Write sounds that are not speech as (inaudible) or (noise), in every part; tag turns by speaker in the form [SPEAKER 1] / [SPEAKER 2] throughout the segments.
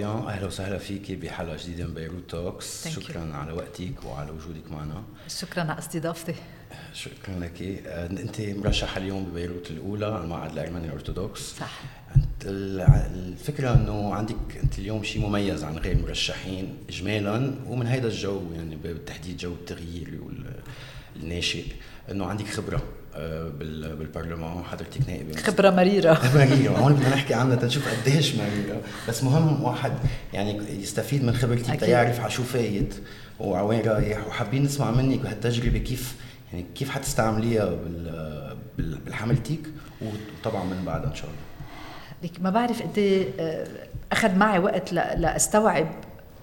[SPEAKER 1] يعوبيان أهلا وسهلا فيك بحلقه جديده من بيروت توكس. شكرا على وقتك وعلى وجودك معنا
[SPEAKER 2] شكرا على استضافتي
[SPEAKER 1] شكرا لك انت مرشحه اليوم ببيروت الاولى على المقعد الارمني الارثوذكس
[SPEAKER 2] صح
[SPEAKER 1] الفكرة انه عندك انت اليوم شيء مميز عن غير المرشحين اجمالا ومن هيدا الجو يعني بالتحديد جو التغيير والناس انه عندك خبره بالبرلمان. حضرتك نائبه
[SPEAKER 2] خبرة مريرة. (laughs)
[SPEAKER 1] مريرة. هون بدنا نحكي عنها تنشوف قديش مريرة. بس مهم واحد يعني يستفيد من خبرتك. تيعرف على شو فايت وعلى وين رايح. وحابين نسمع منك بهالتجربة كيف يعني كيف حتستعمليها بال بال- بحملتك وطبعا من بعدها إن شاء الله.
[SPEAKER 2] لك ما بعرف قد آه، أخذ معي وقت لأستوعب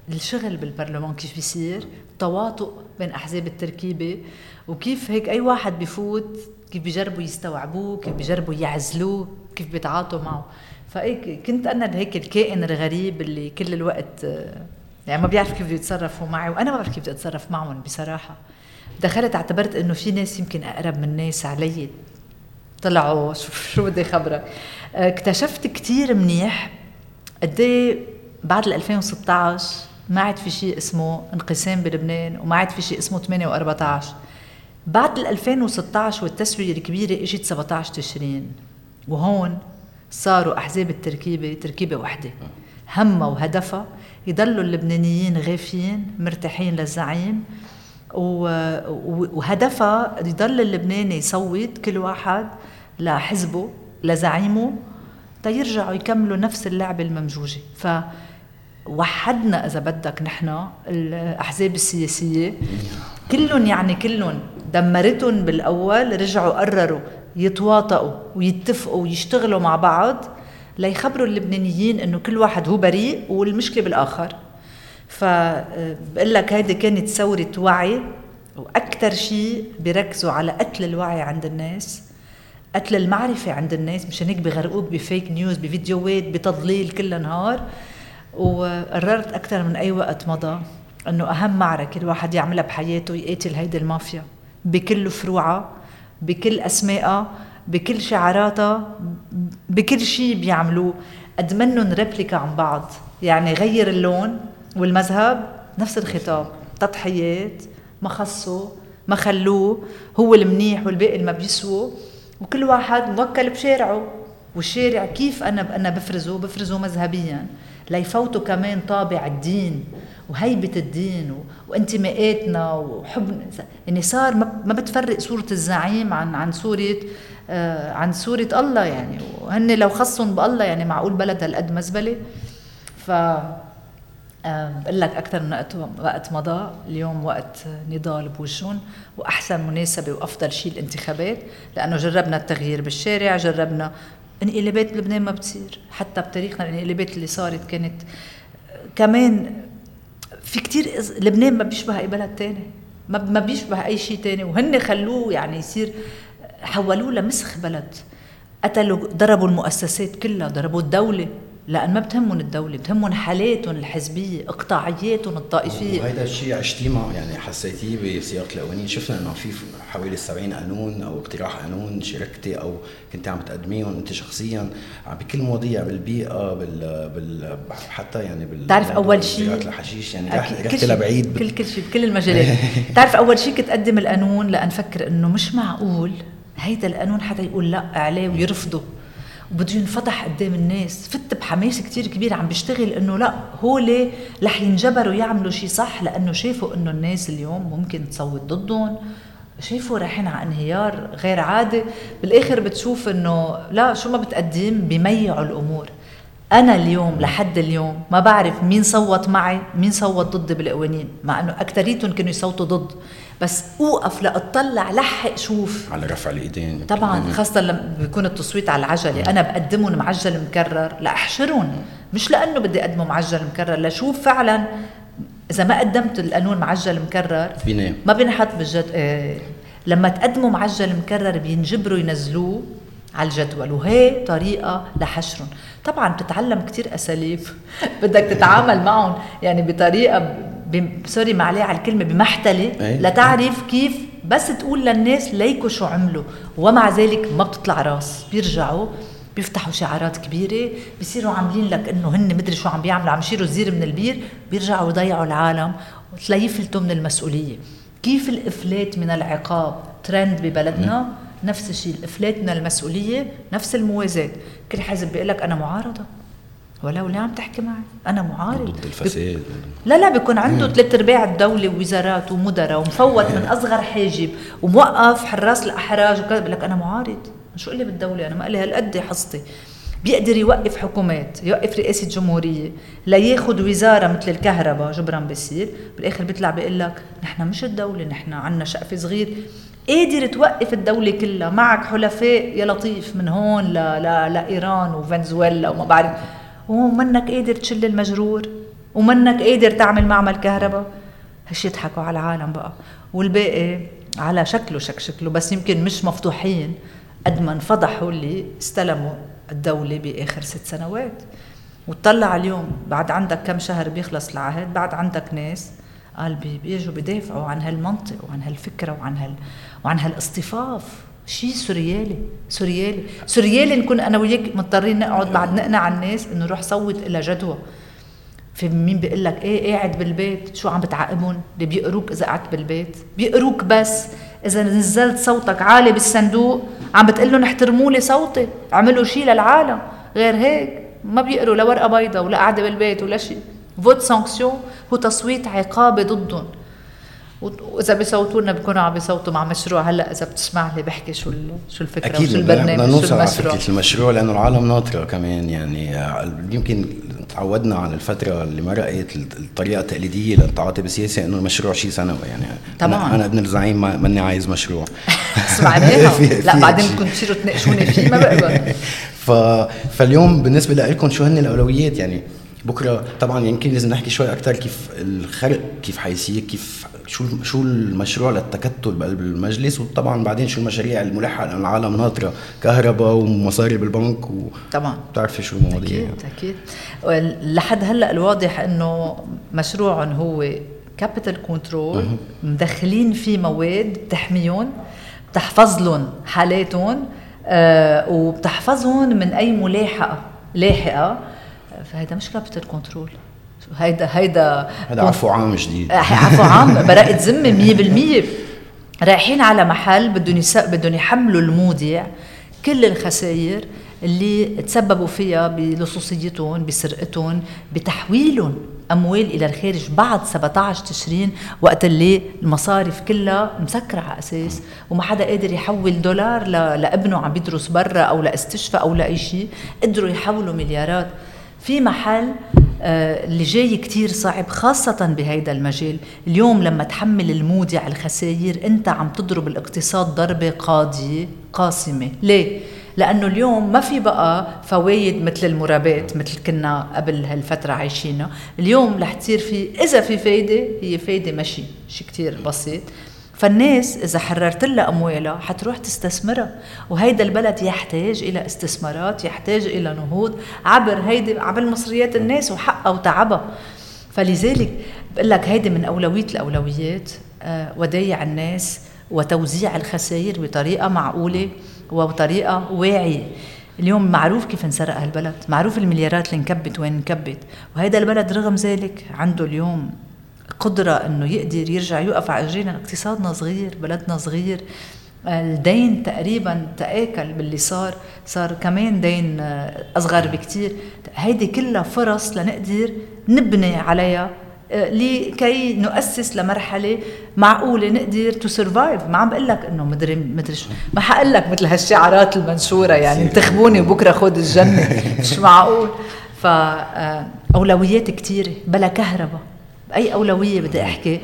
[SPEAKER 2] الشغل بالبرلمان كيف بيصير تواطؤ بين أحزاب التركيبة وكيف هيك أي واحد بفوت كيف بيجربوا يستوعبوه كيف بيجربوا يعزلوه كيف بيتعاطوا معه. فهيك كنت أنا هيك الكائن الغريب اللي كل الوقت يعني ما بيعرف كيف بده يتصرفوا معي وأنا ما بعرف كيف بدي أتصرف معهم بصراحة. دخلت اعتبرت إنه في ناس يمكن أقرب من ناس علي. طلعوا شو شو بدي خبرك؟ آه، اكتشفت كتير منيح قد إيه بعد ال 2016 ما عاد في شيء اسمه انقسام بلبنان وما عاد في شيء اسمه 8 و14 بعد ال 2016 والتسوية الكبيرة إجت 17 تشرين وهون صاروا أحزاب التركيبة تركيبة وحدة. همها وهدفها يضلوا اللبنانيين غافيين مرتاحين للزعيم وهدفها يضل اللبناني يصوت كل واحد لحزبه لزعيمه تيرجعوا يكملوا نفس اللعبة الممجوجة فوحدنا إذا بدك نحن الأحزاب السياسية كلهم يعني كلهم دمرتهم بالأول رجعوا قرروا يتواطئوا ويتفقوا ويشتغلوا مع بعض ليخبروا اللبنانيين إنه كل واحد هو بريء والمشكلة بالآخر. فبقول لك هيدي كانت ثورة وعي وأكثر شيء بيركزوا على قتل الوعي عند الناس قتل المعرفة عند الناس مشان هيك بغرقوك بفيك نيوز بفيديوهات بتضليل كل نهار. وقررت أكثر من أي وقت مضى أنه أهم معركة الواحد يعملها بحياته يقاتل هيدي المافيا. بكل فروعها بكل أسمائها بكل شعاراتها بكل شيء بيعملوه. قد منهم ريبليكا عن بعض. يعني غير اللون والمذهب نفس الخطاب. تضحيات ما خصوا ما خلوه. هو المنيح والباقي اللي ما بيسووا وكل واحد موكل بشارعه. والشارع كيف أنا أنا بفرزه؟ بفرزه مذهبيا. ليفوتوا كمان طابع الدين. وهيبة الدين وانتماءاتنا وحب يعني صار ما بتفرق صورة الزعيم عن عن صورة آه عن صورة الله يعني. وهن لو خصهم بالله يعني معقول بلد هالقد مزبلة. ف بقول لك أكثر من وقت وقت مضى. اليوم وقت نضال بوجهن وأحسن مناسبة وأفضل شيء الانتخابات. لأنه جربنا التغيير بالشارع جربنا انقلابات بلبنان ما بتصير. حتى بتاريخنا الانقلابات اللي صارت كانت آه، كمان في كتير لبنان ما بيشبه أي بلد تاني. ما ما بيشبه أي شيء تاني. وهن خلوه يعني يصير حولوه لمسخ بلد. قتلوا ضربوا المؤسسات كلها ضربوا الدولة. لأن ما بتهمهم الدولة بتهمهم حالاتهم الحزبية اقطاعياتهم الطائفية.
[SPEAKER 1] وهيدا الشيء عشتيه مع يعني حسيتيه بسياق القوانين شفنا إنه في حوالي 70 قانون أو اقتراح قانون شاركتي أو كنت عم تقدميهم أنت شخصيا بكل مواضيع بالبيئة بال, بال حتى يعني بال
[SPEAKER 2] بتعرف أول شيء-
[SPEAKER 1] زراعة الحشيش يعني رحت
[SPEAKER 2] شيء-
[SPEAKER 1] لبعيد
[SPEAKER 2] كل كل شيء بكل المجالات. (laughs) بتعرف أول شيء كنت أقدم القانون لأن فكر إنه مش معقول هيدا القانون حدا يقول لا عليه ويرفضه وبده ينفتح قدام الناس. فت بحماس كتير كبير عم بشتغل إنه لا هول رح ينجبروا يعملوا شيء صح لأنه شافوا إنه الناس اليوم ممكن تصوت ضدهم. شايفوا رايحين على انهيار غير عادي. بالآخر بتشوف إنه لا شو ما بتقدم بيميعوا الأمور. أنا اليوم لحد اليوم ما بعرف مين صوت معي مين صوت ضدي بالقوانين مع إنه اكثريتهم كانوا يصوتوا ضد. بس اوقف لأطلع لحق شوف.
[SPEAKER 1] على رفع الإيدين.
[SPEAKER 2] طبعا خاصة لما بيكون التصويت على العجلة. أنا بقدمهم معجل مكرر. لأحشرهم مش لأنه بدي أقدمه معجل مكرر. لشوف فعلا إذا ما قدمت القانون معجل مكرر
[SPEAKER 1] بينام
[SPEAKER 2] ما بينحط بالجد آه لما تقدموا معجل مكرر بينجبروا ينزلوه على الجدول. وهي طريقة لحشرهم. طبعا بتتعلم كتير أساليب. (laughs) بدك تتعامل معهم يعني بطريقة سوري معليه على الكلمة بمحتلة
[SPEAKER 1] أي.
[SPEAKER 2] لتعرف كيف بس تقول للناس ليكوا شو عملوا. ومع ذلك ما بتطلع راس. بيرجعوا بيفتحوا شعارات كبيرة بيصيروا عاملين لك إنه هن مدري شو عم بيعملوا عم يشيلوا زير من البير بيرجعوا يضيعوا العالم وتلاقيه يفلتوا من المسؤولية. كيف الإفلات من العقاب ترند ببلدنا؟ نفس الشيء الإفلات من المسؤولية نفس الموازاة. كل حزب بيقول لك أنا معارضة. ولو ليه عم تحكي معي؟ أنا معارض.
[SPEAKER 1] ضد الفساد.
[SPEAKER 2] لا لا بيكون عنده ثلاث أرباع الدولة ووزارات ومدراء ومفوت من أصغر حاجب وموقف حراس الأحراج وكذا. بقول لك أنا معارض. شو قلي بالدولة؟ أنا ما لي هالقد حصتي. بيقدر يوقف حكومات يوقف رئاسة جمهورية لياخذ وزارة مثل الكهرباء جبرا بصير بالآخر بيطلع بيقول لك نحن مش الدولة نحن عنا شقف صغير. قادر توقف الدولة كلها. معك حلفاء يا لطيف من هون ل... ل... لإيران وفنزويلا وما بعرف. ومنك قادر تشل المجرور ومنك قادر تعمل معمل كهرباء. هش يضحكوا على العالم بقى. والباقي على شكله شك شكله. بس يمكن مش مفضوحين قد ما انفضحوا اللي استلموا الدولة بآخر ست سنوات. وتطلع اليوم بعد عندك كم شهر بيخلص العهد بعد عندك ناس قال بيجوا بدافعوا عن هالمنطق وعن هالفكرة وعن هال وعن هالإصطفاف. شيء سوريالي سوريالي. سوريالي نكون أنا وياك مضطرين نقعد بعد نقنع الناس إنه روح صوت إلى جدوى. في مين بيقول لك إيه قاعد بالبيت شو عم بتعاقبهم اللي بيقدروك إذا قعدت بالبيت. بيقروك بس. إذا نزلت صوتك عالي بالصندوق عم بتقول لهم احترموا لي صوتي اعملوا شيء للعالم. غير هيك ما بيقروا لا ورقة بيضاء ولا قاعدة بالبيت ولا شيء vote sanction هو تصويت عقابي ضدهم. وإذا بيصوتوا لنا بيكونوا عم بيصوتوا مع مشروع. هلأ إذا بتسمح لي بحكي شو شو الفكرة
[SPEAKER 1] أكيد
[SPEAKER 2] وشو البرنامج
[SPEAKER 1] شو المشروع؟ على المشروع لأنه العالم ناطرة كمان. يعني يمكن تعودنا على الفترة اللي مرقت الطريقة التقليدية للتعاطي بالسياسة إنه المشروع شيء سنوي. يعني طبعا. أنا, أنا ابن الزعيم ماني عايز مشروع. (laughs)
[SPEAKER 2] سمعناها (laughs) لا بعدين بدكم تصيروا تناقشوني فيه ما بقبل. (laughs)
[SPEAKER 1] ف... فاليوم بالنسبة لكم شو هن الأولويات؟ يعني بكرة طبعا يمكن لازم نحكي شوي أكثر كيف الخرق كيف حيصير كيف شو شو المشروع للتكتل بقلب المجلس وطبعا بعدين شو المشاريع الملحة لأن العالم ناطرة كهرباء ومصاري بالبنك و
[SPEAKER 2] طبعا.
[SPEAKER 1] بتعرفي شو المواضيع.
[SPEAKER 2] أكيد أكيد. لحد هلأ الواضح إنه مشروعهم هو capital control مدخلين فيه مواد بتحميهم بتحفظ لهم حالاتهم آه وبتحفظهم من أي ملاحقة لاحقة. فهذا مش capital control هيدا هيدا
[SPEAKER 1] هذا عفو عام جديد.
[SPEAKER 2] آه، عفو عام. (laughs) براءة ذمة 100% رايحين على محل بدهم بدهم يحملوا المودع كل الخسائر اللي تسببوا فيها بلصوصيتهم بسرقتهم بتحويلهم أموال إلى الخارج بعد 17 تشرين وقت اللي المصارف كلها مسكرة على أساس وما حدا قادر يحول دولار لابنه عم بيدرس برا أو لاستشفاء أو لأي شيء. قدروا يحولوا مليارات. في محل آه، اللي جاي كتير صعب خاصة بهيدا المجال. اليوم لما تحمل المودع الخسائر انت عم تضرب الاقتصاد ضربة قاضية قاسمة. ليه؟ لأنه اليوم ما في بقى فوايد مثل المرابات مثل كنا قبل هالفترة عايشينها. اليوم رح تصير في إذا في فايدة هي فايدة مشي شيء كتير بسيط. فالناس إذا حررت لها أموالها حتروح تستثمرها وهيدا البلد يحتاج إلى استثمارات يحتاج إلى نهوض عبر هيدي عبر مصريات الناس وحقها وتعبها. فلذلك بقول لك هيدي من أولوية الأولويات آه، ودايع الناس وتوزيع الخسائر بطريقة معقولة وبطريقة واعية. اليوم معروف كيف انسرق هالبلد معروف المليارات اللي انكبت وين انكبت وهيدا البلد رغم ذلك عنده اليوم قدرة إنه يقدر يرجع يوقف على رجلينا اقتصادنا صغير بلدنا صغير. الدين تقريبا تآكل باللي صار. صار كمان دين آه، أصغر بكتير. هيدي كلها فرص لنقدر نبني عليها آه، لكي نؤسس لمرحلة معقولة نقدر to survive ما عم بقول لك إنه مدري مدري شو. ما حقول لك مثل هالشعارات المنشورة يعني انتخبوني وبكرة خذ الجنة. مش معقول. فاولويات آه، كثيره بلا كهرباء. بأي أولوية بدي أحكي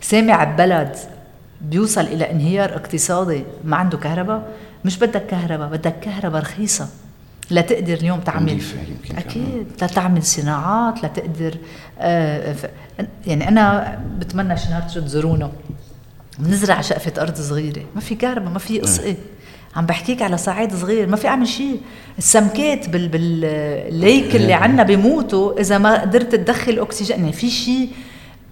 [SPEAKER 2] سامع ببلد بيوصل إلى انهيار اقتصادي ما عنده كهرباء مش بدك كهرباء بدك كهرباء رخيصة لتقدر اليوم تعمل أكيد لتعمل صناعات لتقدر آه يعني أنا بتمنى شي نهار تزورونا بنزرع شقفة أرض صغيرة ما في كهرباء ما في قصة عم بحكيك على صعيد صغير ما في أعمل شيء السمكات بال بالليك اللي عنا بيموتوا إذا ما قدرت تدخل أكسجين يعني في شيء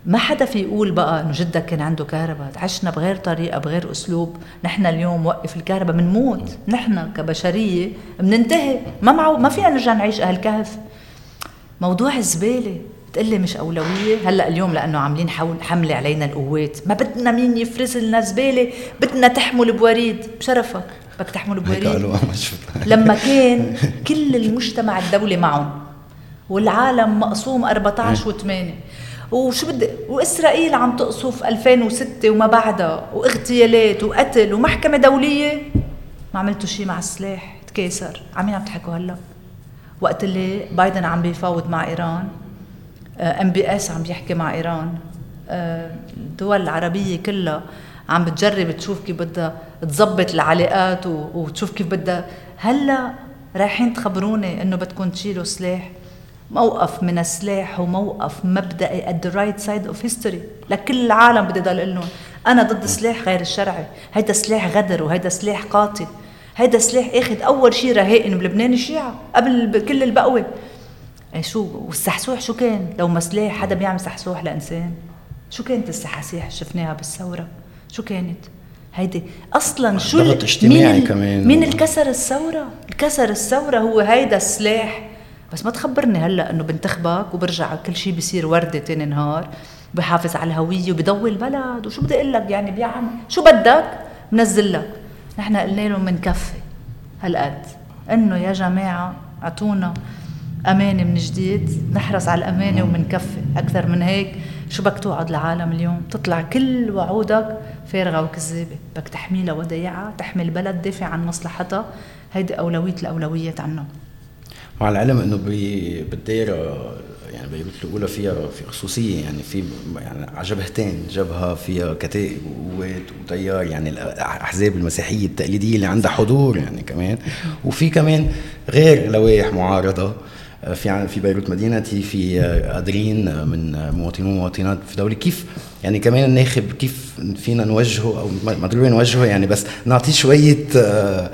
[SPEAKER 2] ما حدا في يقول بقى إنه جدك كان عنده كهرباء؟ عشنا بغير طريقة بغير أسلوب. نحن اليوم وقف الكهرباء بنموت. نحن كبشرية بننتهي. ما معه ما فينا نرجع نعيش أهل كهف. موضوع الزبالة. بتقلي مش أولوية؟ هلأ اليوم لأنه عاملين حول حملة علينا القوات. ما بدنا مين يفرز لنا زبالة بدنا تحمل بوريد. بشرفك. بدك تحمل بوريد؟ لما (laughs) كان كل المجتمع الدولي معهم والعالم مقسوم 14 و8 وشو بدي وإسرائيل عم تقصف 2006 وما بعدها واغتيالات وقتل ومحكمة دولية. ما عملتوا شيء مع السلاح؟ تكاسر عمين عم تحكوا هلأ. وقت اللي بايدن عم بيفاوض مع إيران إم بي إس عم بيحكي مع إيران. آه، الدول العربية كلها عم بتجرب تشوف كيف بدها تظبط العلاقات وتشوف كيف بدها. هلأ رايحين تخبروني إنه بدكم تشيلوا سلاح؟ موقف من السلاح وموقف مبدئي at the right side of history. لكل العالم بدي ضل لهم أنا ضد السلاح غير الشرعي. هيدا سلاح غدر وهيدا سلاح قاتل. هيدا سلاح أخذ أول شيء رهائن بلبنان الشيعة قبل كل البقوة. إيه شو والسحسوح شو كان؟ لو ما سلاح حدا بيعمل سحسوح لإنسان شو كانت السحاسيح شفناها بالثورة؟ شو كانت؟ هيدي أصلا شو
[SPEAKER 1] ضغط اجتماعي مين كمان.
[SPEAKER 2] مين اللي كسر الثورة؟ الكسر الثورة هو هيدا السلاح بس ما تخبرني هلا إنه بنتخبك وبرجع كل شيء بصير وردة تاني نهار بحافظ على الهوية وبضوي البلد. وشو بدي أقول لك يعني بيعمل شو بدك؟ بنزل لك. نحن قلنا لهم بنكفي هالقد إنه يا جماعة أعطونا أمانة من جديد نحرص على الأمانة ومنكفي أكثر من هيك شو بدك توعد العالم اليوم؟ تطلع كل وعودك فارغة وكذابة. بدك تحميلها وديعة تحمي البلد دافع عن مصلحتها. هيدي أولوية الأولويات عنا.
[SPEAKER 1] العلم إنه بالدائره يعني بيروت الاولى فيها في خصوصية يعني في يعني على جبهتين جبهة فيها كتائب وقوات وتيار يعني الأحزاب المسيحية التقليدية اللي عندها حضور يعني كمان. وفي كمان غير لوائح معارضة في في بيروت مدينتي في قادرين من مواطنين ومواطنات في دولة. كيف يعني كمان الناخب كيف فينا نوجهه أو ما ضروري نوجهه يعني؟ بس نعطيه شوية آه،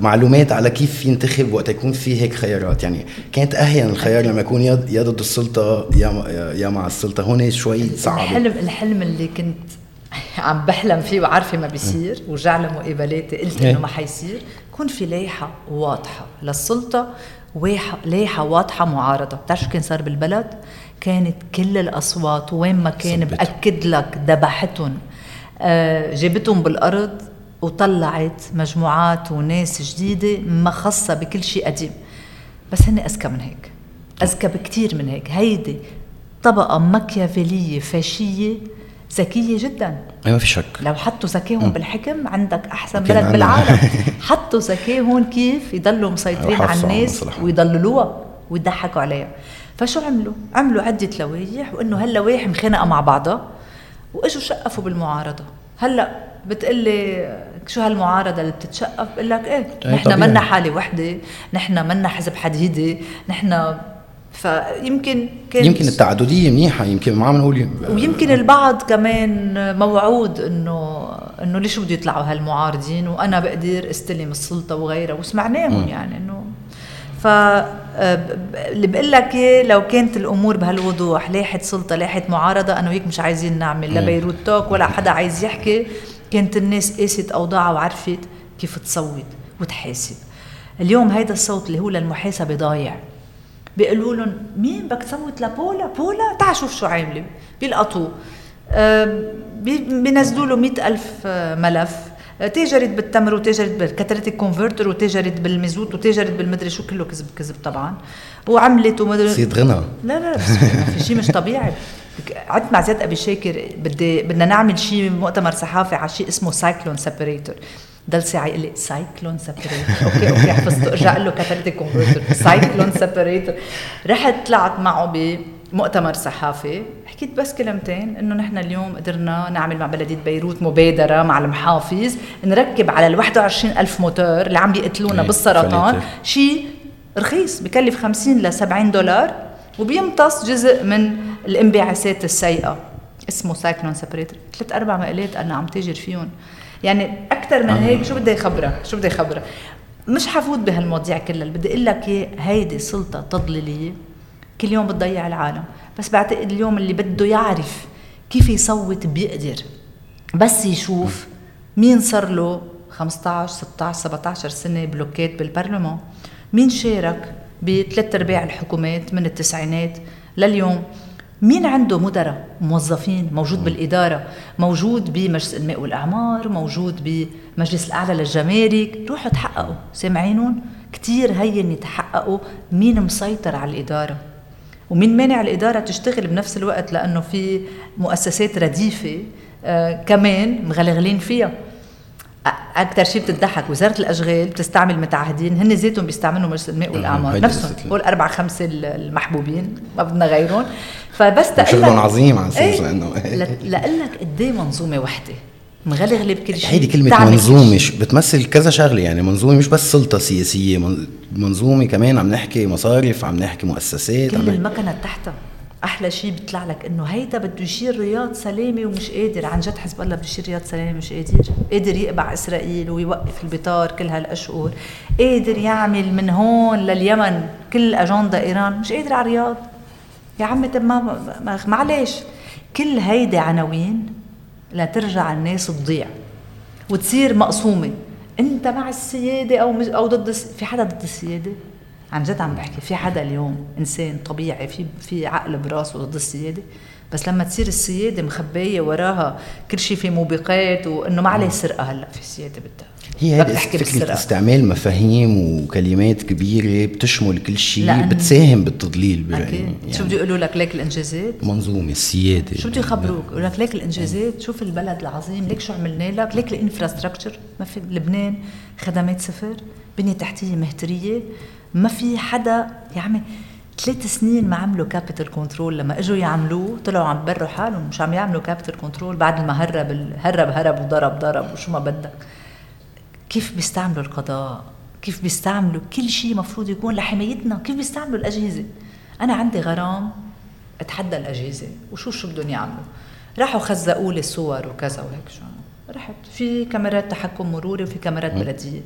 [SPEAKER 1] معلومات على كيف ينتخب وقت يكون في هيك خيارات. يعني كانت أهين الخيار لما يكون يا ضد السلطة يا يا مع السلطة. هون شوي صعب.
[SPEAKER 2] الحلم الحلم اللي كنت (laughs) عم بحلم فيه وعارفة ما بيصير ورجع لمقابلاتي قلت إنه ما حيصير يكون في لايحه واضحة للسلطة لايحه واضحة معارضة. بتعرف شو كان صار بالبلد؟ كانت كل الأصوات وين ما كان بأكد لك ذبحتهم. آه جابتهم بالأرض وطلعت مجموعات وناس جديدة ما خاصة بكل شيء قديم. بس هن أذكى من هيك. أذكى بكثير من هيك. هيدي طبقة مكيافيليه فاشية ذكية جدا.
[SPEAKER 1] ما في شك.
[SPEAKER 2] لو حطوا ذكائهم بالحكم عندك أحسن بلد بالعالم. (laughs) حطوا ذكائهم كيف يضلوا مسيطرين على الناس ويضللوها ويضحكوا عليها. فشو عملوا؟ عملوا عدة لوائح وإنه هاللوائح مخانقة مع بعضها وإجوا شقفوا بالمعارضة. هلا بتقلي شو هالمعارضة اللي بتتشقف؟ بقول لك إيه, إيه، نحن منا حالة وحدة نحن منا حزب حديدي نحن فيمكن
[SPEAKER 1] كانت يمكن التعددية منيحة يمكن ما عم نقول
[SPEAKER 2] ويمكن البعض كمان موعود إنه إنه ليش بده يطلعوا هالمعارضين؟ وأنا بقدر استلم السلطة وغيرها وسمعناهم يعني إنه. ف اللي بقول لك لو كانت الأمور بهالوضوح لائحة سلطة لائحة معارضة أنا وياك مش عايزين نعمل لا Beirut Talk ولا حدا عايز يحكي. كانت الناس قاست أوضاعها وعرفت كيف تصوت وتحاسب. اليوم هيدا الصوت اللي هو للمحاسبة ضايع. بيقولوا لهم مين بدك تصوت لبولا؟ بولا؟ تعال شوف شو عاملة. بيلقطوه. بينزلوا له مئة ألف آه، ملف. آه، تاجرت بالتمر وتاجرت بال catalytic converter وتاجرت بالمزوت وتاجرت بالمدري شو كله كذب كذب طبعا. وعملت ومدري
[SPEAKER 1] صيد غنى.
[SPEAKER 2] لا لا في شيء مش طبيعي. قعدت مع زياد أبي شاكر بدي بدنا نعمل شيء مؤتمر صحافي على شيء اسمه cyclone separator ضل ساعه يقول لي cyclone separator okay okay حفظته ارجع له catalytic converter cyclone separator رحت طلعت معه بمؤتمر صحافي. حكيت بس كلمتين إنه نحن اليوم قدرنا نعمل مع بلدية بيروت مبادرة مع المحافظ نركب على ال 21 ألف موتور اللي عم بيقتلونا بالسرطان. شيء رخيص بكلف 50 ل 70 دولار وبيمتص جزء من الانبعاثات السيئة. اسمه cyclone separator ثلاث أربع مقالات أنا عم تاجر فيهم. يعني أكثر من هيك شو بدي يخبرك شو بدي يخبرك مش حفوت بهالمواضيع كلها اللي بدي أقول لك اياه هيدي سلطة تضليلية. كل يوم بتضيع العالم. بس بعتقد اليوم اللي بده يعرف كيف يصوت بيقدر. بس يشوف مين صار له 15 16 17 سنة بلوكيت بالبرلمان. مين شارك بثلاث أرباع الحكومات من التسعينات لليوم؟ مين عنده مدراء؟ موظفين موجود بالإدارة موجود بمجلس الماء والأعمار موجود بمجلس الأعلى للجمارك. روحوا تحققوا. سامعينهم كتير هين يتحققوا مين مسيطر على الإدارة. ومين مانع الإدارة تشتغل بنفس الوقت لأنه في مؤسسات رديفة آه كمان مغلغلين فيها. أكثر شيء بتضحك وزارة الأشغال بتستعمل متعهدين هن ذاتهم بيستعملوا مجلس الماء آه، والأعمار. نفسهم. هول أربع خمسة المحبوبين ما بدنا غيرهم.
[SPEAKER 1] فبس شغلهم عظيم على أساس
[SPEAKER 2] إيه؟ إنه لاقول لك قد إيه منظومة وحدة مغلغله بكل شيء.
[SPEAKER 1] هيدي كلمة منظومة بتمثل كذا شغلة يعني منظومة مش بس سلطة سياسية منظومة كمان عم نحكي مصارف عم نحكي مؤسسات
[SPEAKER 2] كل المكنة تحتها أحلى شيء بيطلع لك إنه هيدا بده يشيل رياض سلامة ومش قادر. عن جد حزب الله بده يشيل رياض سلامة مش قادر. قادر يقبع إسرائيل ويوقف البطار كل هالأشهر. قادر يعمل من هون لليمن كل أجندة إيران. مش قادر على رياض يا عمي طب ما معلش. كل هيدي عناوين لترجع الناس تضيع وتصير مقسومة. انت مع السيادة أو أو ضد في حدا ضد السيادة؟ عن جد عم بحكي في حدا اليوم إنسان طبيعي في في عقل براسه ضد السيادة؟ بس لما تصير السيادة مخبية وراها كل شيء في موبقات وإنه ما عليه سرقة هلأ في سياده بدها.
[SPEAKER 1] هي هذه فكرة استعمال مفاهيم وكلمات كبيرة بتشمل كل شيء بتساهم بالتضليل
[SPEAKER 2] برأيي يعني شو بده يقولوا لك؟ ليك الإنجازات؟
[SPEAKER 1] منظومة السيادة.
[SPEAKER 2] شو بده يخبروك؟ يقول لك ليك الإنجازات؟ شوف البلد العظيم ليك شو عملنا لك؟ ليك الإنفراستراكشر. ما في لبنان خدمات صفر بنية تحتية مهترية. ما في حدا يا عمي ثلاث سنين ما عملوا capital control لما إجوا يعملوه طلعوا عم بروا حالهم مش عم يعملوا capital control بعد ما هرب هرب هرب وضرب ضرب وشو ما بدك. كيف بيستعملوا القضاء؟ كيف بيستعملوا كل شيء مفروض يكون لحمايتنا؟ كيف بيستعملوا الأجهزة؟ أنا عندي غرام أتحدى الأجهزة. وشو شو بدهم يعملوا؟ راحوا خزقوا لي صور وكذا وهيك شو. رحت في كاميرات تحكم مروري وفي كاميرات بلدية.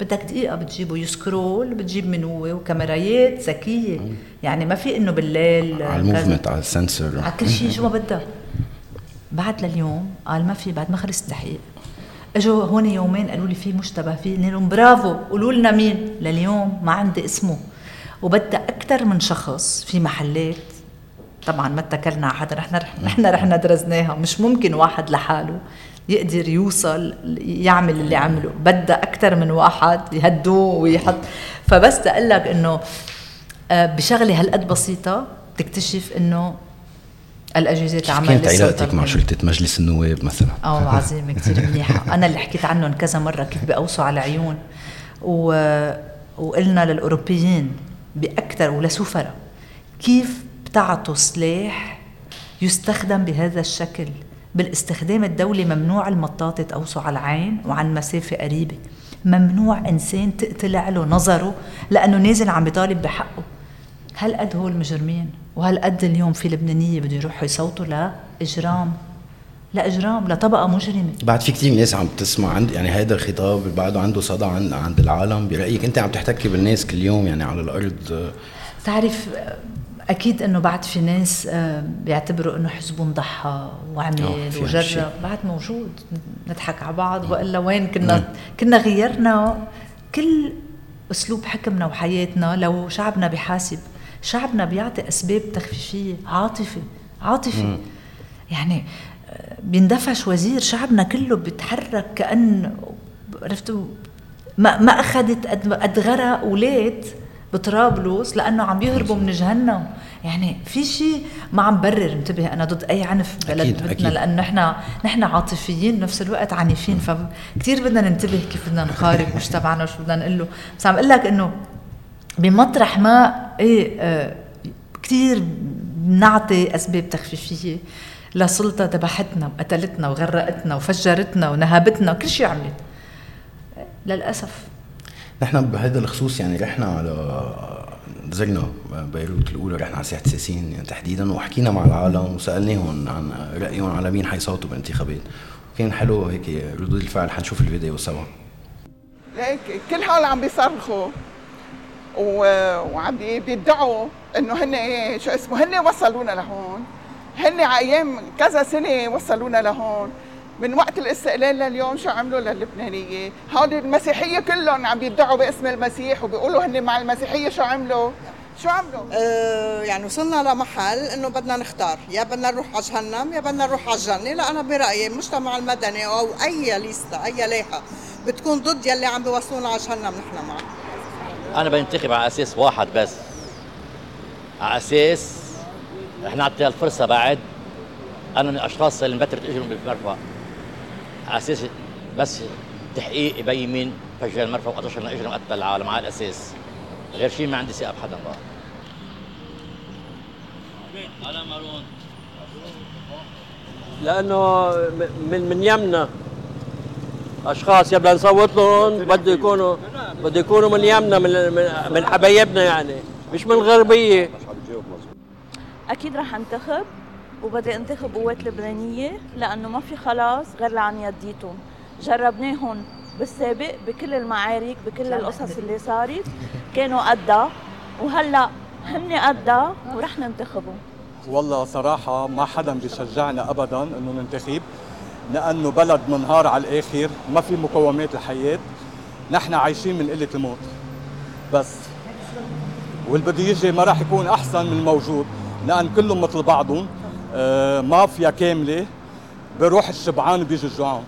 [SPEAKER 2] بدك دقيقة بتجيبه. يسكرول بتجيب من هو وكاميرايات ذكية. يعني ما في إنه بالليل
[SPEAKER 1] على الموفمنت على السنسور
[SPEAKER 2] على كل شيء شو ما بدك بعد لليوم قال ما في بعد ما خلص التحقيق إجوا هون يومين قالوا لي في مشتبه فيه قلت لهم برافو قولوا لنا مين. لليوم ما عندي اسمه. وبدها أكثر من شخص في محلات. طبعا ما اتكلنا على حدا نحن نحن رحنا درسناها مش ممكن واحد لحاله. يقدر يوصل يعمل اللي عمله. بدها أكثر من واحد يهدوه ويحط. فبس لك إنه آه، بشغلة هالقد بسيطة تكتشف إنه الأجهزة تعمل
[SPEAKER 1] كانت علاقتك مع شرطة مجلس النواب مثلا؟
[SPEAKER 2] آه عظيمة كثير منيحة. (laughs) أنا اللي حكيت عنهم كذا مرة كيف بيقوصوا على عيون و... وقلنا للأوروبيين باكثر ولسفراء كيف بتعطوا سلاح يستخدم بهذا الشكل؟ بالاستخدام الدولي ممنوع المطاطة تقوسه على العين وعن مسافة قريبة. ممنوع إنسان تقتلع له نظره لأنه نازل عم بيطالب بحقه. هل قد هول مجرمين؟ وهل قد اليوم في لبنانية بده يروحوا يصوتوا لإجرام لاجرام لطبقه مجرمة.
[SPEAKER 1] بعد في كثير ناس عم تسمع عند يعني هذا الخطاب بعده عنده صدى عند عند العالم. برأيك أنت عم تحتكي بالناس كل يوم يعني على الأرض؟
[SPEAKER 2] تعرف أكيد إنه بعد في ناس آه، بيعتبروا إنه حزبهم ضحى وعمل وجرب بعد موجود. نضحك على بعض وإلا وين كنا كنا غيرنا. كل أسلوب حكمنا وحياتنا لو شعبنا بحاسب شعبنا بيعطي أسباب تخفيفية عاطفه عاطفه يعني آه، بيندفش وزير شعبنا كله بيتحرك كأن عرفتوا ما ما أخذت قد غرق أولاد. بطرابلس لأنه عم يهربوا من جهنم. يعني في شيء ما عم برر. انتبه أنا ضد أي عنف ببلد بدنا لأنه نحن نحن عاطفيين بنفس الوقت عنيفين. فكتير بدنا ننتبه كيف بدنا نخارج مش تبعنا وشو بدنا نقول له. بس عم أقول لك إنه بمطرح ما إيه آه كثير بنعطي أسباب تخفيفية لسلطة ذبحتنا وقتلتنا وغرقتنا وفجرتنا ونهبتنا وكل شيء عملت. للأسف.
[SPEAKER 1] نحن بهذا الخصوص يعني رحنا على زرنا بيروت الأولى رحنا على ساحه سيسين يعني تحديدا وحكينا مع العالم وسالناهم عن رايهم على مين حيصوتوا بالانتخابات كان حلو هيك ردود الفعل حنشوف الفيديو سوا.
[SPEAKER 3] كل هول عم بيصرخوا. وعم بيدعوا إنه هن شو اسمه هن وصلونا لهون. هن على أيام كذا سنة وصلونا لهون. من وقت الاستقلال لليوم شو عملوا للبنانية؟ هودي المسيحية كلهم عم يدعوا باسم المسيح وبيقولوا هن مع المسيحية شو عملوا؟ شو عملوا؟
[SPEAKER 4] آه يعني وصلنا لمحل إنه بدنا نختار يا بدنا نروح على جهنم يا بدنا نروح على الجنة لا أنا برأيي المجتمع المدني أو أي ليستا أي لايحه بتكون ضد يلي عم بيوصلونا على جهنم نحن معه
[SPEAKER 5] أنا بنتخب على أساس واحد بس على أساس رح نعطي الفرصه بعد أنا من الأشخاص اللي مبترت إجرهم بالمرفأ على أساس بس تحقيق يبين مين فجر المرفأ وقطشنا اجرهم قتل العالم على الأساس. غير شيء ما عندي ثقة بحدا بقى
[SPEAKER 6] على مارون لأنه من من يمنا. أشخاص يبقى نصوت لهم بده يكونوا بده يكونوا من يمنا من من حبايبنا يعني. مش من الغربيه
[SPEAKER 7] أكيد رح أنتخب. وبدي انتخب قوات لبنانية لأنه ما في خلاص غير لعن يديتهم. جربناهم بالسابق بكل المعارك بكل القصص اللي صارت. كانوا قدها وهلأ هن قدها ورح ننتخبهم
[SPEAKER 8] والله صراحة ما حدا بيشجعنا أبدا إنه ننتخب لأنه بلد منهار على الآخر ما في مقومات الحياة. نحن عايشين من قلة الموت. بس واللي بده يجي ما راح يكون أحسن من الموجود لأن كلهم مثل بعضهم. مافيا كاملة بروح الشبعان وبيجي الجوعان.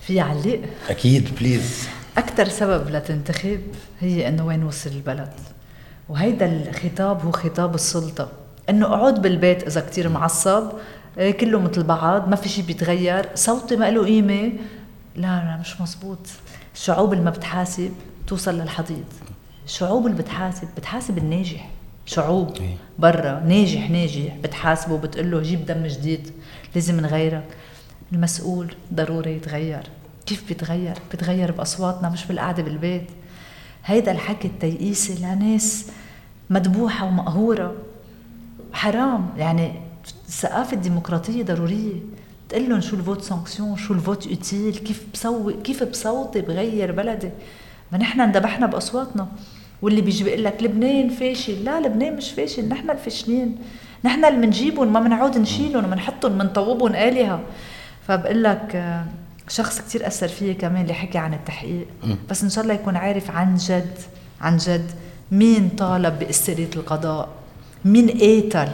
[SPEAKER 2] في علق؟
[SPEAKER 1] أكيد بليز
[SPEAKER 2] أكثر سبب لتنتخب هي إنه وين وصل البلد. وهيدا الخطاب هو خطاب السلطة. إنه أقعد بالبيت إذا كتير معصب إيه، كله مثل بعض ما في شيء بيتغير صوتي ما له قيمة. لا لا مش مزبوط. الشعوب اللي ما بتحاسب توصل للحضيض. الشعوب اللي بتحاسب بتحاسب الناجح. شعوب.
[SPEAKER 1] إيه.
[SPEAKER 2] برا ناجح ناجح. بتحاسبه بتقول له جيب دم جديد. لازم نغيرك. المسؤول ضروري يتغير. كيف بيتغير؟ بيتغير بأصواتنا مش بالقعدة بالبيت. هيدا الحكي التيئيسي لناس مدبوحة ومقهورة. حرام. يعني الثقافة الديمقراطية ضرورية. تقول لهم شو ال vote sanction شو ال vote utile كيف بسوي كيف بصوتي بغير بلدي؟ ما نحن اندبحنا بأصواتنا. واللي بيجي بيقول لك لبنان فاشل. لا لبنان مش فاشل نحن الفاشلين. نحن اللي بنجيبهم ما بنعود نشيلهم وبنحطهم بنطوبهم آلهة. فبقول لك آه، شخص كتير أثر فيي كمان اللي حكي عن التحقيق. بس إن شاء الله يكون عارف عن جد عن جد مين طالب باستقالة القضاء مين قاتل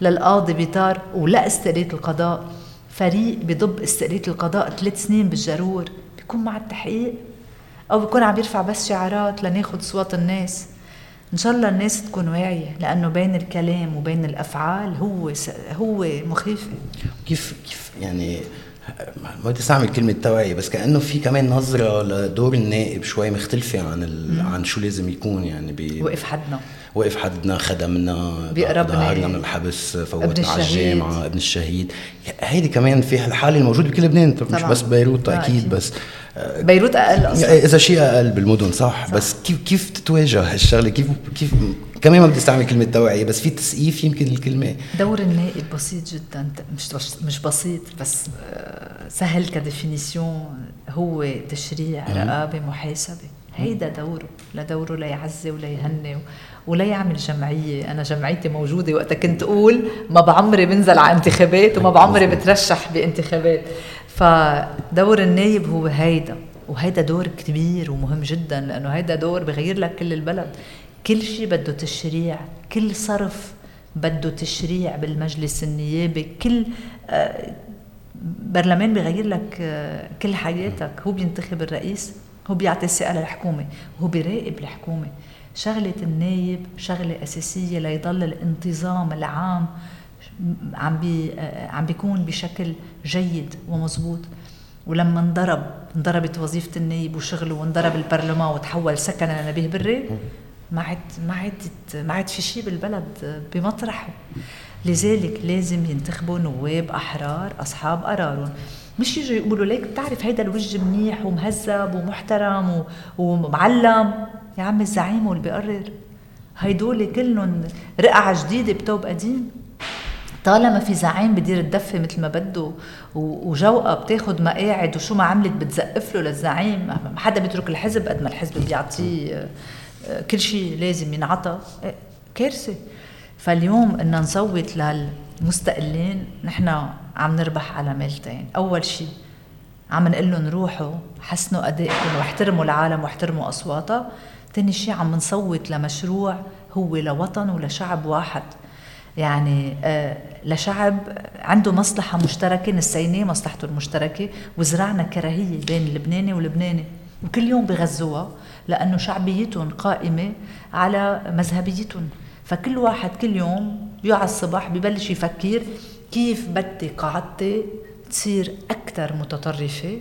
[SPEAKER 2] للقاضي بيطار ولا استقالة القضاء. فريق بضب استقالة القضاء ثلاث سنين بالجرور بيكون مع التحقيق. أو بيكون عم يرفع بس شعارات لناخد صوت الناس. إن شاء الله الناس تكون واعية لأنه بين الكلام وبين الأفعال هو س... هو مخيف
[SPEAKER 1] كيف كيف يعني ما بدي استعمل كلمة توعية بس كأنه في كمان نظرة لدور النائب شوي مختلفة عن ال... عن شو لازم يكون يعني ب...
[SPEAKER 2] وقف حدنا.
[SPEAKER 1] وقف حدنا خدمنا. ظهرنا من الحبس فوتنا على. الجامعة ابن الشهيد هيدي كمان في الحالة الموجودة بكل لبنان مش. بس بيروت
[SPEAKER 2] آه،
[SPEAKER 1] أكيد
[SPEAKER 2] أكيد.
[SPEAKER 1] بس
[SPEAKER 2] بيروت أقل أصلا
[SPEAKER 1] إذا شيء أقل بالمدن صح, صح. بس كيف كيف تتواجه هالشغلة كيف كيف كمان ما بدي استعمل كلمة توعية بس في تسقيف يمكن الكلمة
[SPEAKER 2] دور النائب بسيط جدا مش مش بسيط بس آه، سهل كديفينيسيون هو تشريع رقابة محاسبة هيدا دوره لا دوره ليعزي ولا يهني ولا يعمل جمعية. أنا جمعيتي موجودة وقتها كنت أقول ما بعمري بنزل على انتخابات وما بعمري بترشح بانتخابات. فدور النايب هو هيدا وهيدا دور كبير ومهم جدا لأنه هيدا دور بغير لك كل البلد. كل شيء بده تشريع كل صرف بده تشريع بالمجلس النيابي كل آه، برلمان بيغير لك آه، كل حياتك هو بينتخب الرئيس هو بيعطي الثقة للحكومة وهو بيراقب الحكومة. شغلة النايب شغلة أساسية ليضل الانتظام العام عم بي عم بيكون بشكل جيد ومزبوط ولما انضرب انضربت وظيفة النايب وشغله وانضرب البرلمان وتحول سكنا لنبيه بري ما عاد ما عاد ما عاد في شيء بالبلد بمطرحه. لذلك لازم ينتخبوا نواب أحرار أصحاب قرارهم. مش يجوا يقولوا ليك بتعرف هيدا الوجه منيح ومهذب ومحترم ومعلم؟ يا عم الزعيم هو اللي بيقرر هيدول كلهم رقعة جديدة بتوب قديم. طالما في زعيم بدير الدفة مثل ما بده وجوقة بتاخد مقاعد وشو ما عملت بتزقف له للزعيم. ما حدا بيترك الحزب قد ما الحزب بيعطيه آه، كل شيء لازم ينعطى. آه، كارثة. فاليوم ان نصوت للمستقلين نحن عم نربح على ميلتين أول شيء عم نقول لهم روحوا حسنوا أدائكم واحترموا العالم واحترموا أصواتها. ثاني شيء عم نصوت لمشروع هو لوطن ولشعب واحد. يعني آه لشعب عنده مصلحة مشتركة نسيناه مصلحته المشتركة. وزرعنا كراهية بين اللبناني واللبناني وكل يوم بغزوها لأنه شعبيتهم قائمة على مذهبيتهم. فكل واحد كل يوم بيقعد الصبح ببلش يفكر كيف بدي قاعدتي تصير أكثر متطرفة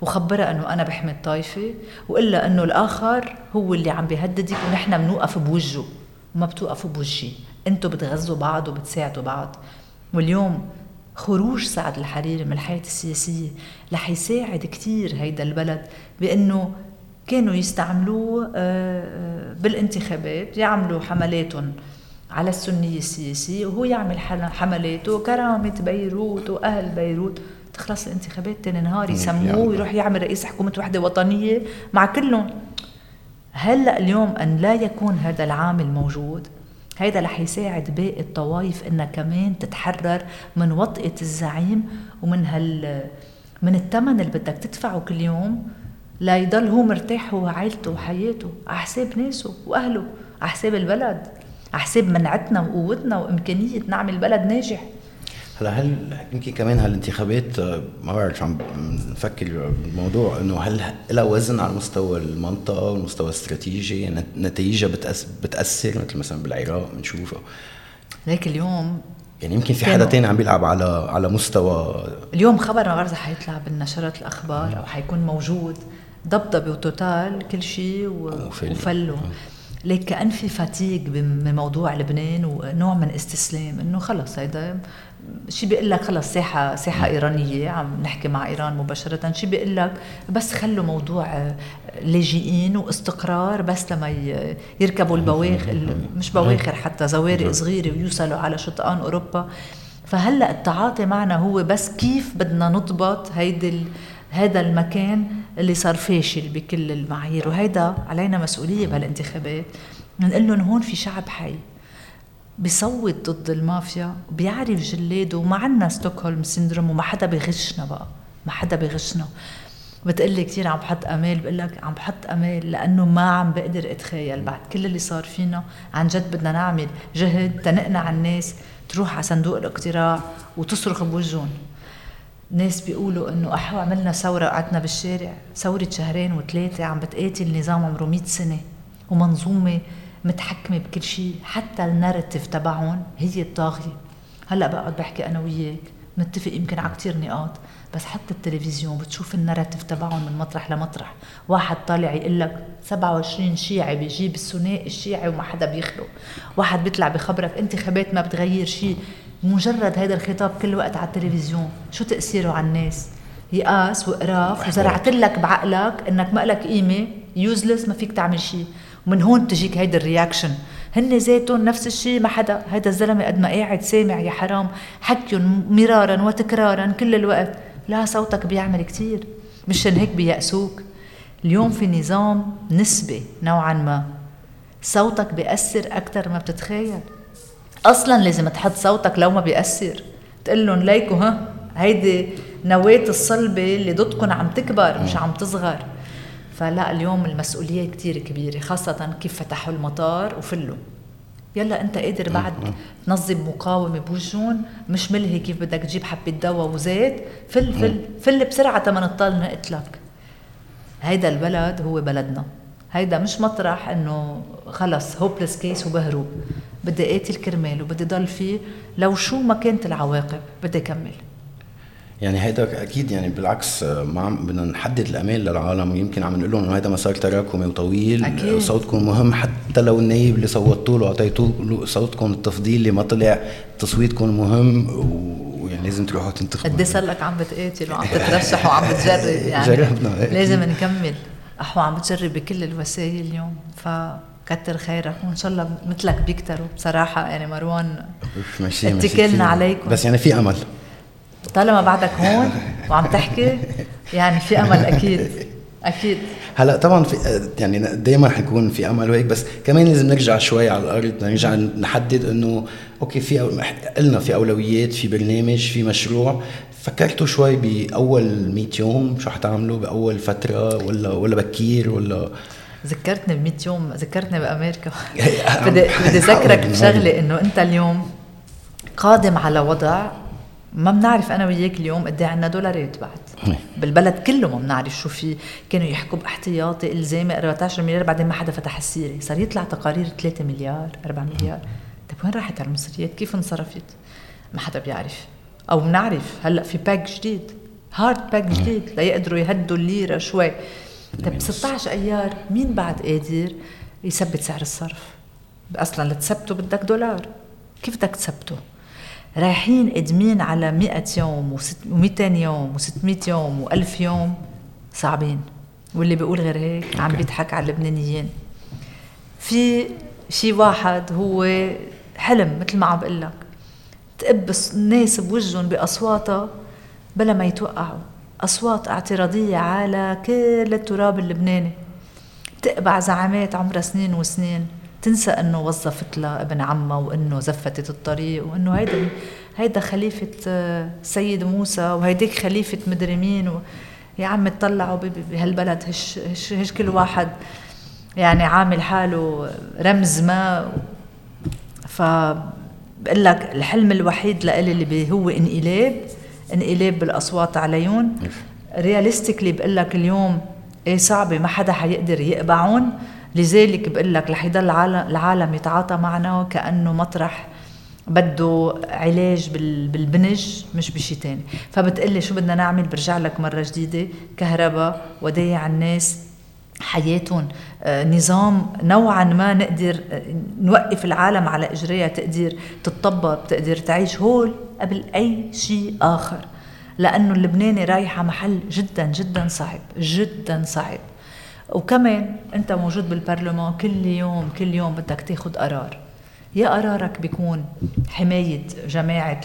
[SPEAKER 2] وخبرها إنه أنا بحمي الطائفه وإلا إنه الآخر هو اللي عم بيهددك ونحن بنوقف بوجهه وما بتوقفوا بوجهي. أنتم بتغذوا بعض وبتساعدوا بعض. واليوم خروج سعد الحريري من الحياة السياسية رح يساعد كثير هيدا البلد بأنه كانوا يستعملوه آه، آه، بالانتخابات يعملوا حملاتهم. على السنية السياسية وهو يعمل حملاته كرامة بيروت وأهل بيروت. تخلص الانتخابات تاني نهار يسموه ويروح يعمل رئيس حكومة وحدة وطنية مع كلهم. هلأ اليوم أن لا يكون هذا العامل موجود. هيدا رح يساعد باقي الطوائف إنها كمان تتحرر من وطئة الزعيم ومن هال من الثمن اللي بدك تدفعه كل يوم ليضل هو مرتاح هو وعائلته وحياته على حساب ناسه وأهله على حساب البلد. على حساب منعتنا وقوتنا وإمكانية نعمل بلد ناجح.
[SPEAKER 1] هلا هل يمكن كمان هالانتخابات ما بعرف عم نفكر بالموضوع إنه هل لها وزن على مستوى المنطقة والمستوى الاستراتيجي؟ نتائجها بتأثر, بتأثر مثل مثلا بالعراق بنشوفها
[SPEAKER 2] ليك اليوم
[SPEAKER 1] يعني يمكن في حدا تاني عم بيلعب على على مستوى
[SPEAKER 2] اليوم خبر ما بعرف حيطلع بالنشرات الأخبار أو حيكون موجود ضبضبه وتوتال كل شيء وفلوا. ليك كأن في فاتيق بموضوع لبنان ونوع من استسلام إنه خلص هيدا شي بيقول لك خلص ساحه ساحة إيرانية عم نحكي مع إيران مباشرة شي بيقول لك بس خلوا موضوع آه، لاجئين واستقرار بس لما يركبوا البواخر مش بواخر حتى زوارق صغيرة ويوصلوا على شطآن أوروبا. فهلأ التعاطي معنا هو بس كيف بدنا نضبط هيدي هذا المكان اللي صار فاشل بكل المعايير وهيدا علينا مسؤولية بهالانتخابات. نقول لهم هون في شعب حي بيصوت ضد المافيا بيعرف جلاده وما عنا ستوكهولم سيندروم وما حدا بغشنا بقى. ما حدا بغشنا بتقلي كثير عم بحط أمال بقول لك عم بحط أمال لأنه ما عم بقدر أتخيل بعد كل اللي صار فينا. عن جد بدنا نعمل جهد تنقنع الناس تروح على صندوق الاقتراع وتصرخ بوجههم. ناس بيقولوا إنه احو عملنا ثورة قعدنا بالشارع ثورة شهرين وثلاثة عم بتقاتل نظام عمره 100 سنة ومنظومة متحكمة بكل شيء حتى النارتيف تبعهم هي الطاغية. هلأ بقعد بحكي أنا وياك نتفق يمكن على كثير نقاط بس حتى التلفزيون بتشوف ال narrative تبعهم من مطرح لمطرح. واحد طالع يقول لك 27 شيعي بيجيب الثنائي الشيعي وما حدا بيخلق. واحد بيطلع بخبرك انتخابات ما بتغير شيء. مجرد هذا الخطاب كل وقت على التلفزيون. شو تأثيره على الناس؟ يأس وقراف وزرعت لك بعقلك إنك ما لك قيمة useless ما فيك تعمل شيء ومن هون تجيك هيدا ال reaction هن ذاتهم نفس الشيء ما حدا هيدا الزلمة قد ما قاعد سامع يا حرام. حكيهم مرارا وتكرارا كل الوقت. لا صوتك بيعمل كثير مشان هيك بيأسوك. اليوم في نظام نسبي نوعا ما. صوتك بيأثر أكثر ما بتتخيل. أصلا لازم تحط صوتك لو ما بيأثر. تقول لهم ليكو ها هيدي نواة الصلبة اللي ضدكم عم تكبر مش عم تصغر. فلا اليوم المسؤولية كتير كبيرة خاصة كيف فتحوا المطار وفلوا. يلا أنت قادر بعد تنظم مقاومة بوجهن مش ملهي كيف بدك تجيب حبة دواء وزيت. فل فل فل بسرعة تما نضطر نقتلك هيدا البلد هو بلدنا. هيدا مش مطرح إنه خلص hopeless case وبهرب بدي قاتل كرمال وبدي ضل فيه. لو شو ما كانت العواقب بدي كمل.
[SPEAKER 1] يعني هيدا أكيد يعني بالعكس ما عم بدنا نحدد الامال للعالم. ويمكن عم نقول لهم إنه هيدا مسار تراكمي وطويل. أكيد. صوتكم مهم حتى لو النايب اللي صوتوا له اعطيتوا له صوتكم التفضيلي ما طلع تصويتكم مهم. ويعني لازم تروحوا تنتخبوا.
[SPEAKER 2] قد صار لك عم بتقاتل وعم تترشح وعم بتجرب يعني (laughs) جربنا لازم نكمل. احو عم بتجرب بكل الوسائل اليوم ف كتر خيرك وان شاء الله مثلك بيكتروا بصراحة يعني مروان اتكلنا عليكم.
[SPEAKER 1] بس يعني في أمل.
[SPEAKER 2] طالما بعدك هون وعم تحكي يعني في أمل أكيد أكيد.
[SPEAKER 1] هلأ طبعا في يعني دائما حيكون في أمل وهيك بس كمان لازم نرجع شوي على الأرض نرجع نحدد إنه أوكي في قلنا في أولويات في برنامج في مشروع. فكرتوا شوي بأول 100 يوم شو حتعملوا بأول فترة ولا ولا بكير ولا
[SPEAKER 2] ذكرتني ب 100 يوم ذكرتني بأمريكا. (laughs) بدي بدي (laughs) اذكرك بشغلة إنه أنت اليوم قادم على وضع ما بنعرف أنا وياك اليوم قد إيه عندنا دولارات بعد. بالبلد كله ما بنعرف شو في. كانوا يحكوا باحتياطي إلزامي 14 مليار بعدين ما حدا فتح السيرة. صار يطلع تقارير 3 مليار 4 مليار. طيب وين راحت هالمصريات؟ كيف انصرفت؟ ما حدا بيعرف. أو بنعرف هلأ في باك جديد هارد باك جديد ليقدروا يهدوا الليرة شوي. طيب 16 أيار مين بعد قادر يثبت سعر الصرف؟ أصلا لتثبته بدك دولار. كيف بدك تثبته رايحين قدمين على 100 يوم و200 يوم و600 يوم و1000 يوم؟ صعبين. واللي بيقول غير هيك عم بيضحك على اللبنانيين. في شي واحد هو حلم مثل ما عم بقول لك تقب الناس بوجهن بأصواتها بلا ما يتوقعوا. أصوات اعتراضية على كل التراب اللبناني. تقبع زعامات عمرها سنين وسنين. تنسى إنه وظفت لها ابن عمها وإنه زفتت الطريق وإنه هيدا هيدا خليفة آه، سيد موسى وهيديك خليفة مدري مين و يا عم اطلعوا بهالبلد. هش, هش, هش كل واحد يعني عامل حاله رمز ما. ف بقول لك الحلم الوحيد لإلي اللي هو انقلاب انقلاب بالأصوات عليهم رياليستيكلي بقول لك اليوم إيه صعبة ما حدا حيقدر يقبعون. لذلك بقول لك رح يضل العالم يتعاطى معنا كانه مطرح بده علاج بالبنج مش بشي تاني. فبتقلي شو بدنا نعمل؟ برجع لك مرة جديدة كهرباء ودايع الناس حياتهم. آه، نظام نوعا ما نقدر آه، نوقف العالم على إجريها تقدر تتطبق تقدر تعيش هول قبل أي شيء آخر. لأنه اللبناني رايح على محل جدا جدا صعب جدا صعب. وكمان أنت موجود بالبرلمان كل يوم كل يوم بدك تاخذ قرار. يا قرارك بيكون حماية جماعة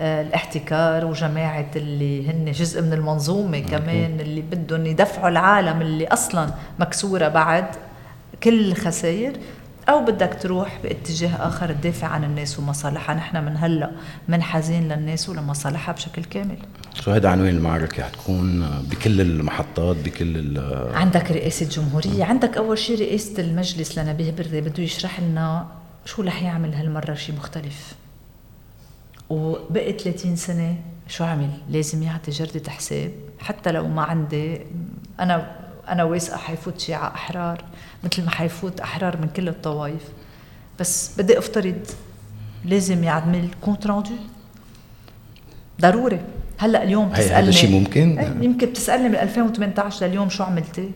[SPEAKER 2] الاحتكار وجماعة اللي هن جزء من المنظومة كمان اللي بدهم يدفعوا العالم اللي أصلا مكسورة بعد كل الخسائر أو بدك تروح باتجاه آخر تدافع عن الناس ومصالحها. نحن من هلأ منحازين للناس ولمصالحها بشكل كامل.
[SPEAKER 1] شو هذا عنوان المعركة؟ حتكون بكل المحطات بكل
[SPEAKER 2] عندك رئاسة جمهورية عندك أول شيء رئاسة المجلس لنبيه بري بده يشرح لنا شو رح يعمل هالمرة شيء مختلف. وبقي 30 سنة شو عمل لازم يعطي جردة حساب حتى لو ما عندي أنا أنا واثقة حيفوت شيعة أحرار مثل ما حيفوت أحرار من كل الطوائف. بس بدي أفترض لازم يعمل compte rendu ضروري. هلأ اليوم
[SPEAKER 1] بتسألني. هذا شيء ممكن؟
[SPEAKER 2] إيه، يمكن بتسألني من 2018 لليوم شو عملتي؟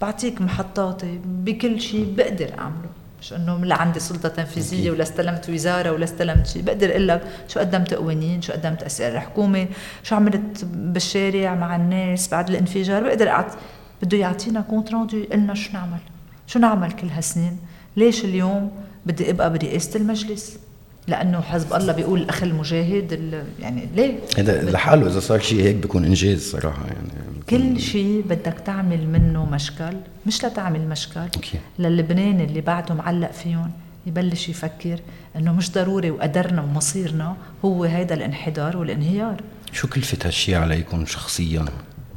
[SPEAKER 2] بعطيك محطاتي بكل شيء بقدر أعمله. مش إنه لا عندي سلطة تنفيذية ولا استلمت وزارة ولا استلمت شيء. بقدر أقول لك شو قدمت قوانين شو قدمت أسئلة حكومه شو عملت بالشارع مع الناس بعد الانفجار. بقدر أعطي بده يعطينا compte rendu قلنا شو نعمل؟ شو نعمل كل هالسنين؟ ليش اليوم بدي أبقى برئاسة المجلس؟ لأنه حزب الله بيقول الاخ المجاهد يعني ليه؟
[SPEAKER 1] هذا لحاله إذا صار شيء هيك بيكون إنجاز صراحة يعني
[SPEAKER 2] كل شيء بدك تعمل منه مشكل مش لتعمل مشكل أوكي. للبنان اللي بعده معلق فيهم يبلش يفكر إنه مش ضروري وقدرنا ومصيرنا هو هيدا الانحدار والانهيار
[SPEAKER 1] شو كلفة هالشيء عليكم شخصيا؟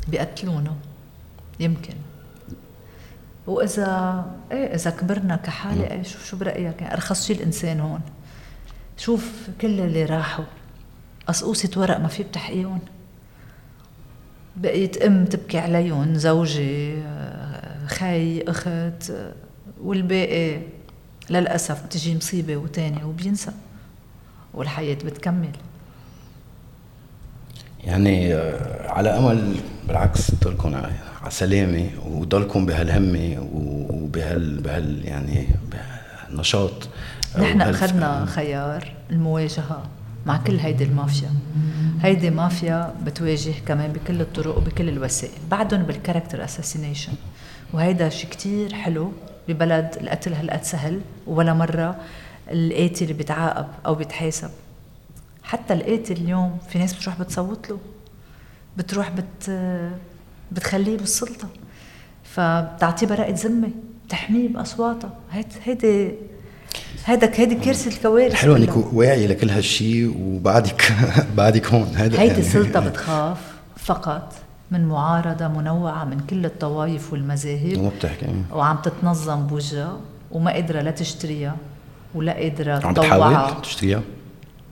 [SPEAKER 2] بيقتلونا يمكن وإذا إيه إذا كبرنا كحالة إيه شو شو برأيك يعني أرخص شيء الإنسان هون شوف كل اللي راحوا. قصقوسة ورق ما في بتحقيهم. بقيت أم تبكي عليهم زوجي خي أخت والباقي للأسف بتجي مصيبة وتانية وبينسى والحياة بتكمل.
[SPEAKER 1] يعني آه، على أمل بالعكس تضلكم على سلامة وضلكم بهالهمة وبهال بهال يعني بهالنشاط.
[SPEAKER 2] نحن أخذنا خيار المواجهة مع كل هيدي المافيا. هيدي مافيا بتواجه كمان بكل الطرق وبكل الوسائل بعدهم بال character assassination وهيدا شيء كتير حلو ببلد القتل هالقد سهل ولا مرة القاتل بيتعاقب أو بيتحاسب حتى القاتل اليوم في ناس بتروح بتصوت له بتروح بت بتخليه بالسلطة. فبتعطيه براءة ذمة تحميه بأصواتها. هيدي هيدا هيدي كارثة الكوارث
[SPEAKER 1] حلو إنك واعي لكل هالشيء وبعدك (laughs) بعدك هون.
[SPEAKER 2] هيدي يعني. السلطة (laughs) بتخاف فقط من معارضة منوعة من كل الطوائف والمذاهب.
[SPEAKER 1] وما بتحكي.
[SPEAKER 2] وعم تتنظم بوجهها وما قادرة لا تشتريها ولا قادرة
[SPEAKER 1] عم تحاول تشتريها؟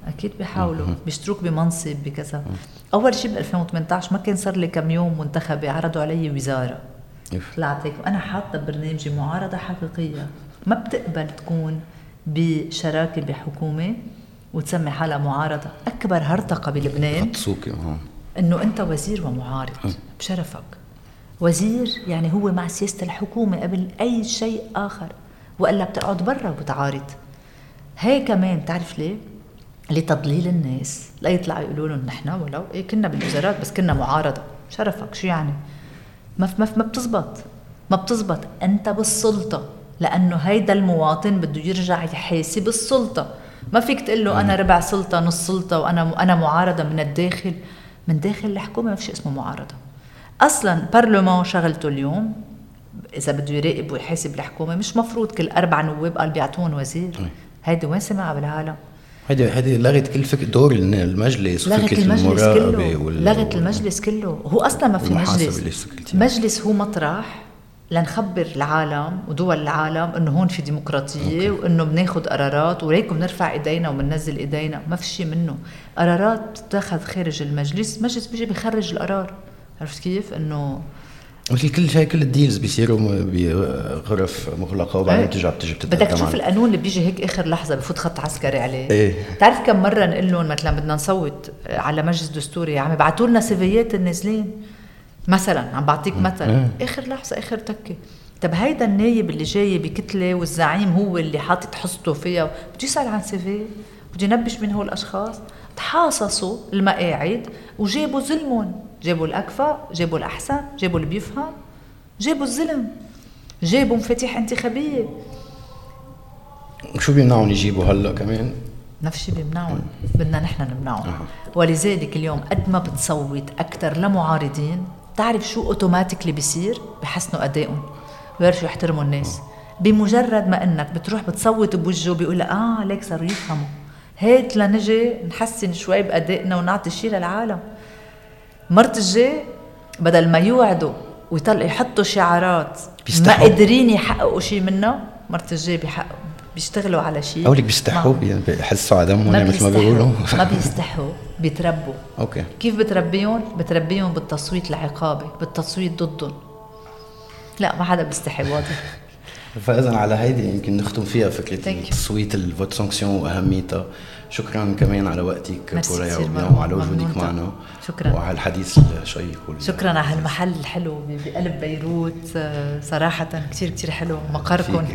[SPEAKER 2] أكيد بيحاولوا. بيشتروك بمنصب بكذا. أول شيء ب 2018 ما كان صار لي كم يوم منتخبة عرضوا علي وزارة. طلعت هيك وأنا حاطة ببرنامجي معارضة حقيقية. ما بتقبل تكون بشراكة بحكومة وتسمي حالها معارضة. أكبر هرطقة بلبنان. إنه أنت وزير ومعارض. بشرفك. وزير يعني هو مع سياسة الحكومة قبل أي شيء آخر. وإلا بتقعد برا وبتعارض. هي كمان بتعرف ليه؟ لتضليل الناس. لا يطلعوا يقولوا لهم نحن ولو. إيه كنا بالوزارات بس كنا معارضة. شرفك شو يعني؟ ما ما ما بتزبط. ما بتزبط. أنت بالسلطة. لأنه هيدا المواطن بده يرجع يحاسب السلطة. ما فيك تقول له أنا ربع سلطة نص سلطة وأنا أنا معارضة من الداخل. من داخل الحكومة ما في شيء اسمه معارضة. أصلا برلمان شغلته اليوم إذا بده يراقب ويحاسب الحكومة مش مفروض كل أربع نواب قال بيعطون وزير. هيدي وين سمعها بالعالم؟
[SPEAKER 1] هيدي هيدي لغت كل فكر دور المجلس
[SPEAKER 2] لغت المجلس كله. وال... لغت المجلس كله. هو أصلا ما في مجلس. مجلس هو مطرح. لنخبر العالم ودول العالم إنه هون في ديمقراطية أوكي. وإنه بناخذ قرارات وهيك بنرفع إيدينا وبننزل إيدينا. ما في شيء منه. قرارات بتتاخذ خارج المجلس المجلس بيجي بيخرج القرار. عرفت كيف؟ إنه
[SPEAKER 1] مثل كل شيء كل ال deals بيصيروا بغرف مغلقة وبعدين إيه. بترجع بتجي
[SPEAKER 2] بدك تشوف القانون اللي بيجي هيك آخر لحظة بفوت خط عسكري عليه.
[SPEAKER 1] إيه.
[SPEAKER 2] بتعرف كم مرة نقول لهم مثلا بدنا نصوت على مجلس دستوري عم يبعثوا لنا سيفيات النازلين. مثلا عم بعطيك مثل إيه. آخر لحظة آخر تكة. طب هيدا النايب اللي جاي بكتلة والزعيم هو اللي حاطط حصته فيها. بده يسال عن سيفي بده ينبش من هو الأشخاص. تحاصصوا المقاعد وجابوا ظلمهم. جابوا الأكفأ جابوا الأحسن جابوا اللي بيفهم. جابوا الزلم جابوا مفاتيح انتخابية.
[SPEAKER 1] شو بيمنعهم يجيبوا هلأ كمان؟
[SPEAKER 2] نفس الشيء بيمنعهم. بدنا نحن نمنعهم. ولذلك اليوم قد ما بتصوت أكثر لمعارضين تعرف شو اوتوماتيكلي بيصير بحسنوا أدائهم. بيعرفوا يحترموا الناس. بمجرد ما إنك بتروح بتصوت بوجهه بيقول آه ليك صاروا يفهموا. هيك لنجي نحسن شوي بأدائنا ونعطي شيء للعالم. مرت الجاي بدل ما يوعدوا ويطلعوا يحطوا شعارات ما قادرين يحققوا شيء منها مرت الجاي بيحققوا بيشتغلوا على شيء
[SPEAKER 1] أقول لك بيستحوا بيحسوا على دمهم مثل ما بيقولوا.
[SPEAKER 2] ما بيستحوا. بيتربوا
[SPEAKER 1] أوكي.
[SPEAKER 2] كيف بتربيهم؟ بتربيهم بالتصويت العقابي بالتصويت ضدهم. لا ما حدا بيستحي واضح. (laughs)
[SPEAKER 1] فاذا على هيدي يمكن نختم فيها فكرة التصويت ال vote sanction وأهميتها. شكرا كمان على وقتك
[SPEAKER 2] كوريا
[SPEAKER 1] وعلى وجودك معنا.
[SPEAKER 2] شكرا.
[SPEAKER 1] وعلى الحديث الشيق
[SPEAKER 2] شكرا على هالمحل الحلو بقلب بيروت. صراحة كثير كثير حلو. مقركم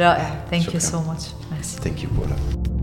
[SPEAKER 2] رائع. ثانك يو سو ماتش
[SPEAKER 1] ثانك يو بولا.